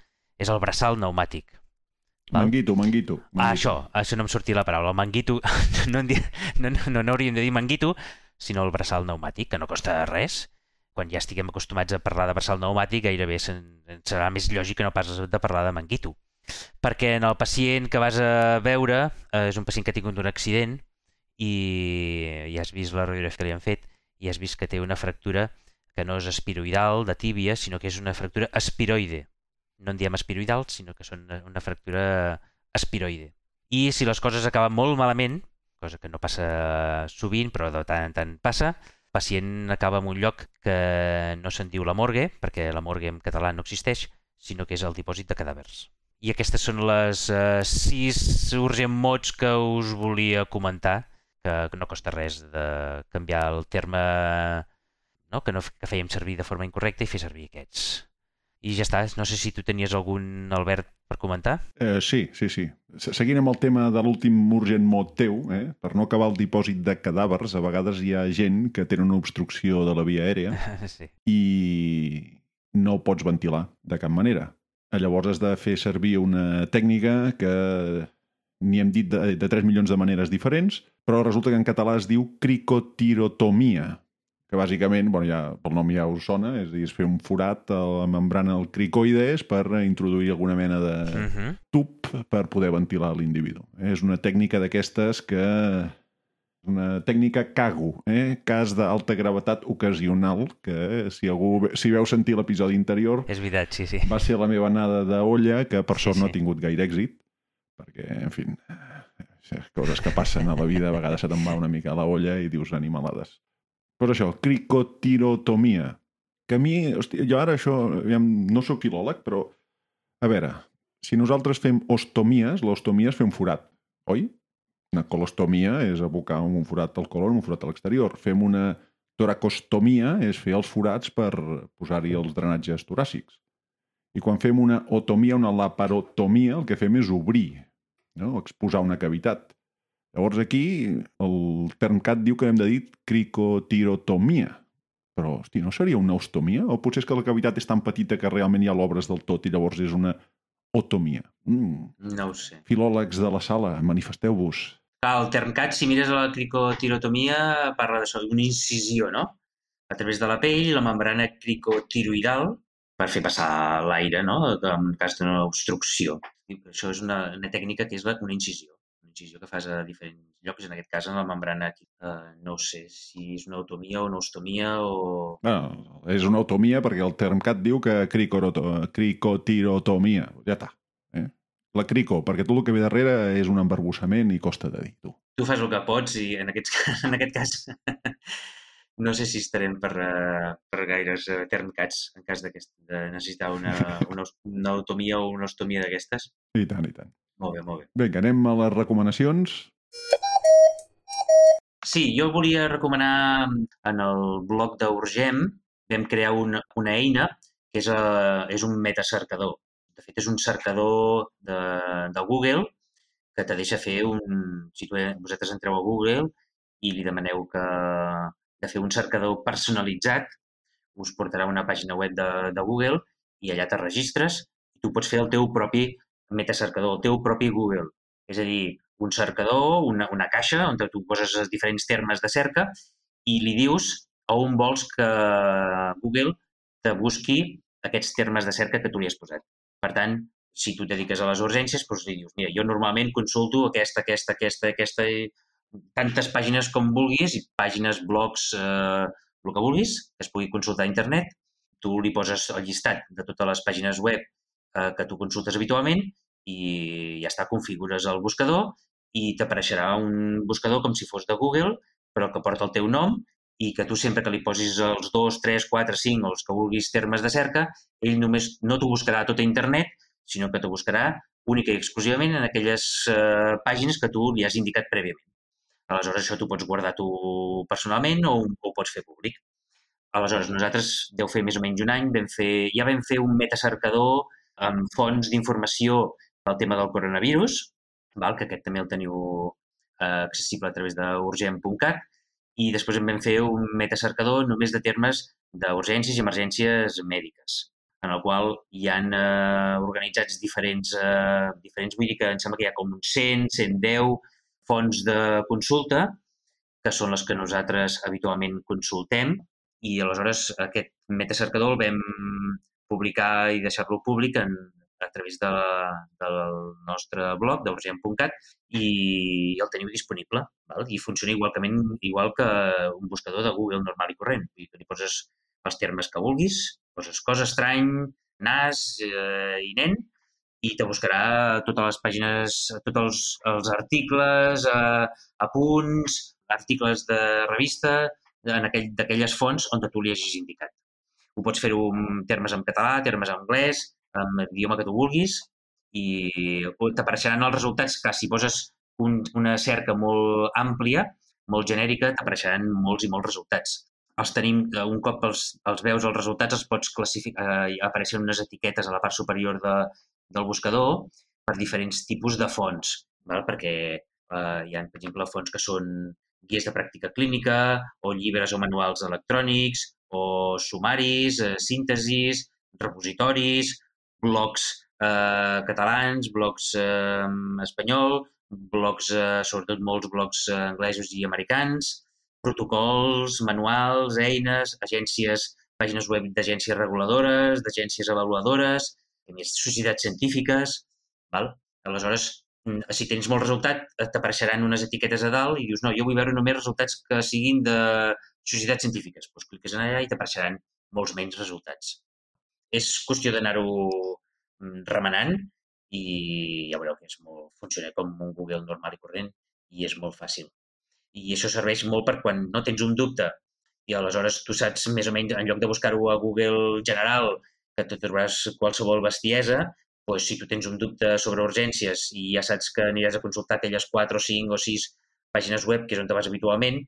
és el braçal pneumàtic. Val? Manguito, manguito. Ah, manguito. això, això no em sortia la paraula. El manguito, no, en di... no, no, no, no hauríem de dir manguito, sinó el braçal pneumàtic, que no costa res. Quan ja estiguem acostumats a parlar de braçal pneumàtic, gairebé sen... serà més lògic que no pas de parlar de manguito. Perquè en el pacient que vas a veure eh, és un pacient que ha tingut un accident i ja has vist la radiografia que li han fet i has vist que té una fractura que no és espiroidal de tíbia, sinó que és una fractura espiroide. No en diem espiroidal, sinó que són una fractura espiroide. I si les coses acaben molt malament, cosa que no passa sovint, però de tant en tant passa, el pacient acaba en un lloc que no se'n diu la morgue, perquè la morgue en català no existeix, sinó que és el dipòsit de cadàvers. I aquestes són les uh, sis urgent mots que us volia comentar, que no costa res de canviar el terme no? que, no, que fèiem servir de forma incorrecta i fer servir aquests. I ja està, no sé si tu tenies algun, Albert, per comentar? Eh, sí, sí, sí. Seguint amb el tema de l'últim urgent mot teu, eh, per no acabar el dipòsit de cadàvers, a vegades hi ha gent que té una obstrucció de la via aèria sí. i no pots ventilar de cap manera. Llavors has de fer servir una tècnica que n'hi hem dit de, de 3 milions de maneres diferents, però resulta que en català es diu cricotirotomia, que bàsicament, bueno, ja, pel nom ja us sona, és dir, és fer un forat a la membrana del cricoides per introduir alguna mena de Uh -huh. tub per poder ventilar l'individu. És una tècnica d'aquestes que una tècnica CAGO, eh? cas d'alta gravetat ocasional, que si algú si veu sentir l'episodi interior És veritat, sí, sí. va ser la meva anada d'olla, que per Sí, sort no sí. ha tingut gaire èxit, perquè, en fi, eh, coses que passen a la vida, a vegades se te'n va una mica a la olla i dius animalades. Però això, cricotirotomia, que a mi, hosti, jo ara això, no sóc filòleg, però, a veure, si nosaltres fem ostomies, l'ostomia és fer un forat, oi? Una colostomia és abocar un forat al colon, un forat a l'exterior. Fem una toracostomia, és fer els forats per posar-hi els drenatges toràcics. I quan fem una otomia, una laparotomia, el que fem és obrir, no? exposar una cavitat. Llavors aquí el termcat diu que hem de dir cricotirotomia. Però, hosti, no seria una ostomia? O potser és que la cavitat és tan petita que realment ja l'obres del tot i llavors és una otomia. Mm. No ho sé. Filòlegs de la sala, manifesteu-vos. El termcat, si mires a la cricotirotomia, parla d'això, d'una incisió, no? A través de la pell, la membrana cricotiroidal, per fer passar l'aire, no? En cas d'una obstrucció. Que Això és una, una tècnica que és la- una incisió. Una incisió que fas a diferents llocs, en aquest cas en la membrana. Uh, no sé si és una otomia o una ostomia o... Bueno, és una otomia perquè el termcat diu que cricotirotomia. Ja està. Eh? La crico, perquè tot el que ve darrere és un embarbussament i costa de dir, tu. tu fas el que pots i en aquest, en aquest cas no sé si estarem per, eh, per gaires eh, termcats en cas de necessitar una, una, una automia o una ostomia d'aquestes. I tant, i tant. Molt bé, molt bé. Vinga, anem a les recomanacions. Sí, jo volia recomanar en el blog d'Urgem, vam crear una, una eina que és, uh, és un metacercador. De fet, és un cercador de, de Google que te deixa fer un... Si tu, vosaltres entreu a Google i li demaneu que, de fer un cercador personalitzat, us portarà una pàgina web de, de Google i allà te registres i tu pots fer el teu propi metacercador, el teu propi Google. És a dir, un cercador, una, una caixa on tu poses els diferents termes de cerca i li dius a on vols que Google te busqui aquests termes de cerca que tu li has posat. Per tant, si tu et dediques a les urgències, doncs li dius, mira, jo normalment consulto aquesta, aquesta, aquesta, aquesta, tantes pàgines com vulguis, i pàgines, blogs, eh, el que vulguis, que es pugui consultar a internet. Tu li poses el llistat de totes les pàgines web eh, que tu consultes habitualment i ja està, configures el buscador i t'apareixerà un buscador com si fos de Google, però que porta el teu nom i que tu sempre que li posis els 2, 3, 4, 5 o els que vulguis termes de cerca, ell només no t'ho buscarà a tot internet, sinó que t'ho buscarà única i exclusivament en aquelles eh, pàgines que tu li has indicat prèviament. Aleshores, això tu pots guardar tu personalment o, ho pots fer públic. Aleshores, nosaltres deu fer més o menys un any, vam fer, ja vam fer un metacercador amb fonts d'informació el tema del coronavirus, val? que aquest també el teniu eh, accessible a través d'urgent.cat, i després en vam fer un metacercador només de termes d'urgències i emergències mèdiques, en el qual hi han eh, organitzats diferents, eh, diferents, vull dir que em sembla que hi ha com uns 100, 110 fonts de consulta, que són les que nosaltres habitualment consultem, i aleshores aquest metacercador el vam publicar i deixar-lo públic en, a través de del nostre blog d'urgent.cat i el teniu disponible. Val? I funciona igualment, igual que un buscador de Google normal i corrent. Vull dir que li poses els termes que vulguis, poses cosa estrany, nas eh, i nen, i te buscarà totes les pàgines, tots els, els articles, eh, apunts, articles de revista, en aquell, d'aquelles fonts on tu li hagis indicat. Ho pots fer-ho en termes en català, termes en anglès, en l'idioma que tu vulguis i t'apareixeran els resultats que si poses un, una cerca molt àmplia, molt genèrica, t'apareixeran molts i molts resultats. Els tenim, un cop els, els veus els resultats, els pots classificar, eh, apareixen unes etiquetes a la part superior de, del buscador per diferents tipus de fonts, val? perquè eh, hi ha, per exemple, fonts que són guies de pràctica clínica o llibres o manuals electrònics o sumaris, eh, síntesis, repositoris, blogs eh, catalans, blogs eh, espanyol, blogs, eh, sobretot molts blogs eh, anglesos i americans, protocols, manuals, eines, agències, pàgines web d'agències reguladores, d'agències avaluadores, a més, societats científiques. Val? Aleshores, mm, si tens molt resultat, t'apareixeran unes etiquetes a dalt i dius, no, jo vull veure només resultats que siguin de societats científiques. Doncs cliques en allà i t'apareixeran molts menys resultats és qüestió d'anar-ho mm, remenant i ja veureu que és molt, funciona com un Google normal i corrent i és molt fàcil. I això serveix molt per quan no tens un dubte i aleshores tu saps més o menys, en lloc de buscar-ho a Google general, que te trobaràs qualsevol bestiesa, doncs si tu tens un dubte sobre urgències i ja saps que aniràs a consultar aquelles 4 o 5 o 6 pàgines web, que és on te vas habitualment,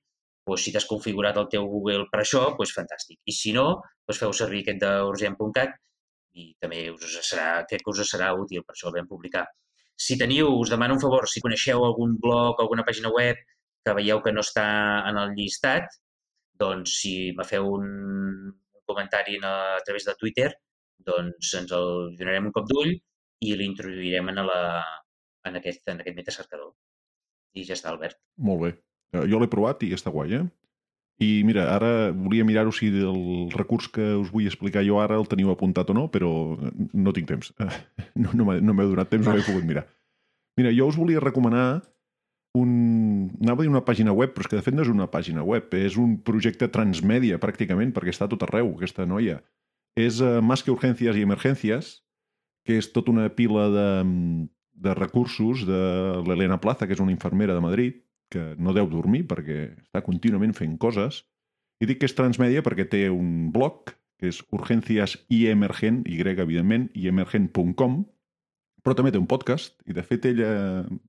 doncs, si t'has configurat el teu Google per això, doncs fantàstic. I si no, doncs feu servir aquest d'urgent.cat i també us serà, crec que us serà útil, per això el vam publicar. Si teniu, us demano un favor, si coneixeu algun blog, alguna pàgina web que veieu que no està en el llistat, doncs si me feu un, comentari a, a través de Twitter, doncs ens el donarem un cop d'ull i l'introduirem en, la, en, aquest, en aquest metacercador. I ja està, Albert. Molt bé. Eh, jo l'he provat i està guai, eh? I mira, ara volia mirar-ho si el recurs que us vull explicar jo ara el teniu apuntat o no, però no tinc temps. No, no m'he donat temps, no he pogut mirar. Mira, jo us volia recomanar un... Anava a dir una pàgina web, però és que de fet no és una pàgina web, és un projecte transmèdia, pràcticament, perquè està tot arreu, aquesta noia. És uh, Más que urgències i emergències, que és tota una pila de, de recursos de l'Helena Plaza, que és una infermera de Madrid, que no deu dormir perquè està contínuament fent coses. I dic que és transmèdia perquè té un blog, que és Urgències i Emergent, Y, evidentment, i emergent.com, però també té un podcast, i de fet ella,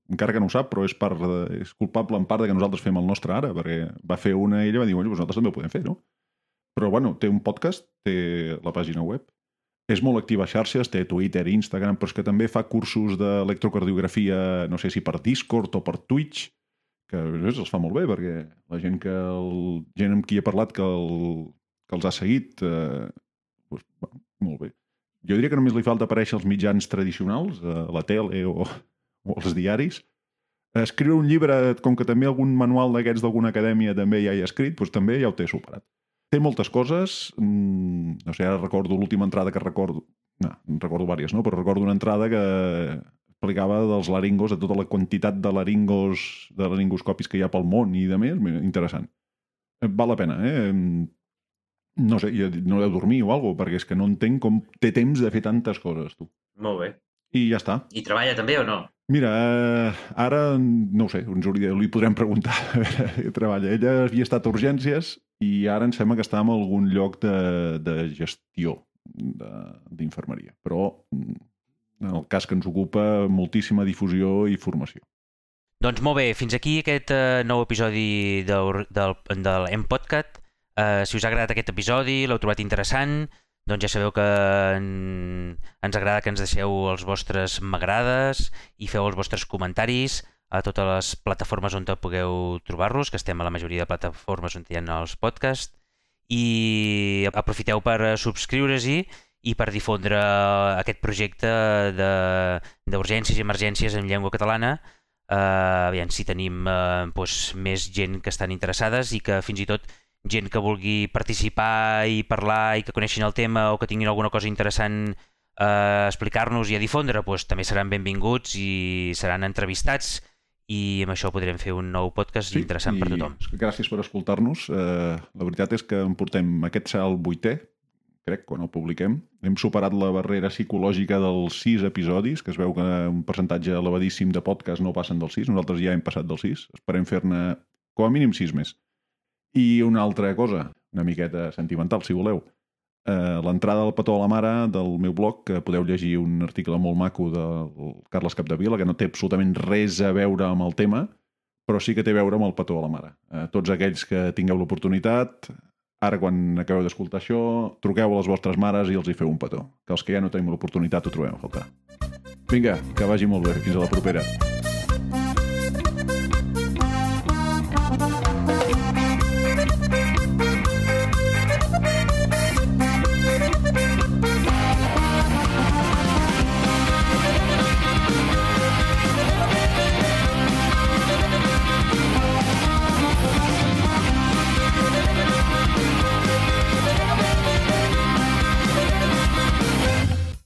encara que no ho sap, però és, de, és culpable en part de que nosaltres fem el nostre ara, perquè va fer una ella i va dir, bueno, nosaltres també ho podem fer, no? Però bueno, té un podcast, té la pàgina web, és molt activa a xarxes, té Twitter, Instagram, però és que també fa cursos d'electrocardiografia, no sé si per Discord o per Twitch, que veus, els fa molt bé, perquè la gent que el, gent amb qui he parlat que, el, que els ha seguit, eh, doncs, bueno, molt bé. Jo diria que només li falta aparèixer als mitjans tradicionals, a la tele o, o als diaris. Escriure un llibre, com que també algun manual d'aquests d'alguna acadèmia també ja hi ha escrit, doncs també ja ho té superat. Té moltes coses, mmm, no sé, ara recordo l'última entrada que recordo, no, recordo vàries, no? però recordo una entrada que explicava dels laringos, de tota la quantitat de laringos, de laringoscopis que hi ha pel món i de més, interessant. Eh, val la pena, eh? No sé, no deu dormir o alguna perquè és que no entenc com té temps de fer tantes coses, tu. Molt bé. I ja està. I treballa també o no? Mira, eh, ara no ho sé, ens hauria, li podrem preguntar a veure treballa. Ella havia estat a urgències i ara em sembla que està en algun lloc de, de gestió d'infermeria. Però mm, en el cas que ens ocupa moltíssima difusió i formació. Doncs molt bé, fins aquí aquest uh, nou episodi del, del, del M-Podcast. Uh, si us ha agradat aquest episodi, l'heu trobat interessant, doncs ja sabeu que en... ens agrada que ens deixeu els vostres m'agrades i feu els vostres comentaris a totes les plataformes on pugueu trobar-los, que estem a la majoria de plataformes on hi ha els podcasts, i aprofiteu per subscriure-s'hi i per difondre aquest projecte d'urgències i emergències en llengua catalana eh, aviam si tenim eh, doncs, més gent que estan interessades i que fins i tot gent que vulgui participar i parlar i que coneixin el tema o que tinguin alguna cosa interessant a eh, explicar-nos i a difondre, doncs, també seran benvinguts i seran entrevistats i amb això podrem fer un nou podcast sí, interessant per tothom. Gràcies per escoltar-nos. Uh, la veritat és que en portem aquest serà el vuitè, crec, quan el publiquem. Hem superat la barrera psicològica dels sis episodis, que es veu que un percentatge elevadíssim de podcast no passen dels sis. Nosaltres ja hem passat dels sis. Esperem fer-ne com a mínim sis més. I una altra cosa, una miqueta sentimental, si voleu. Uh, L'entrada del petó a la mare del meu blog, que podeu llegir un article molt maco del Carles Capdevila, que no té absolutament res a veure amb el tema, però sí que té a veure amb el petó a la mare. Uh, tots aquells que tingueu l'oportunitat, Ara, quan acabeu d'escoltar això, truqueu a les vostres mares i els hi feu un petó. Que els que ja no tenim l'oportunitat ho trobem a faltar. Vinga, que vagi molt bé. Fins a la propera.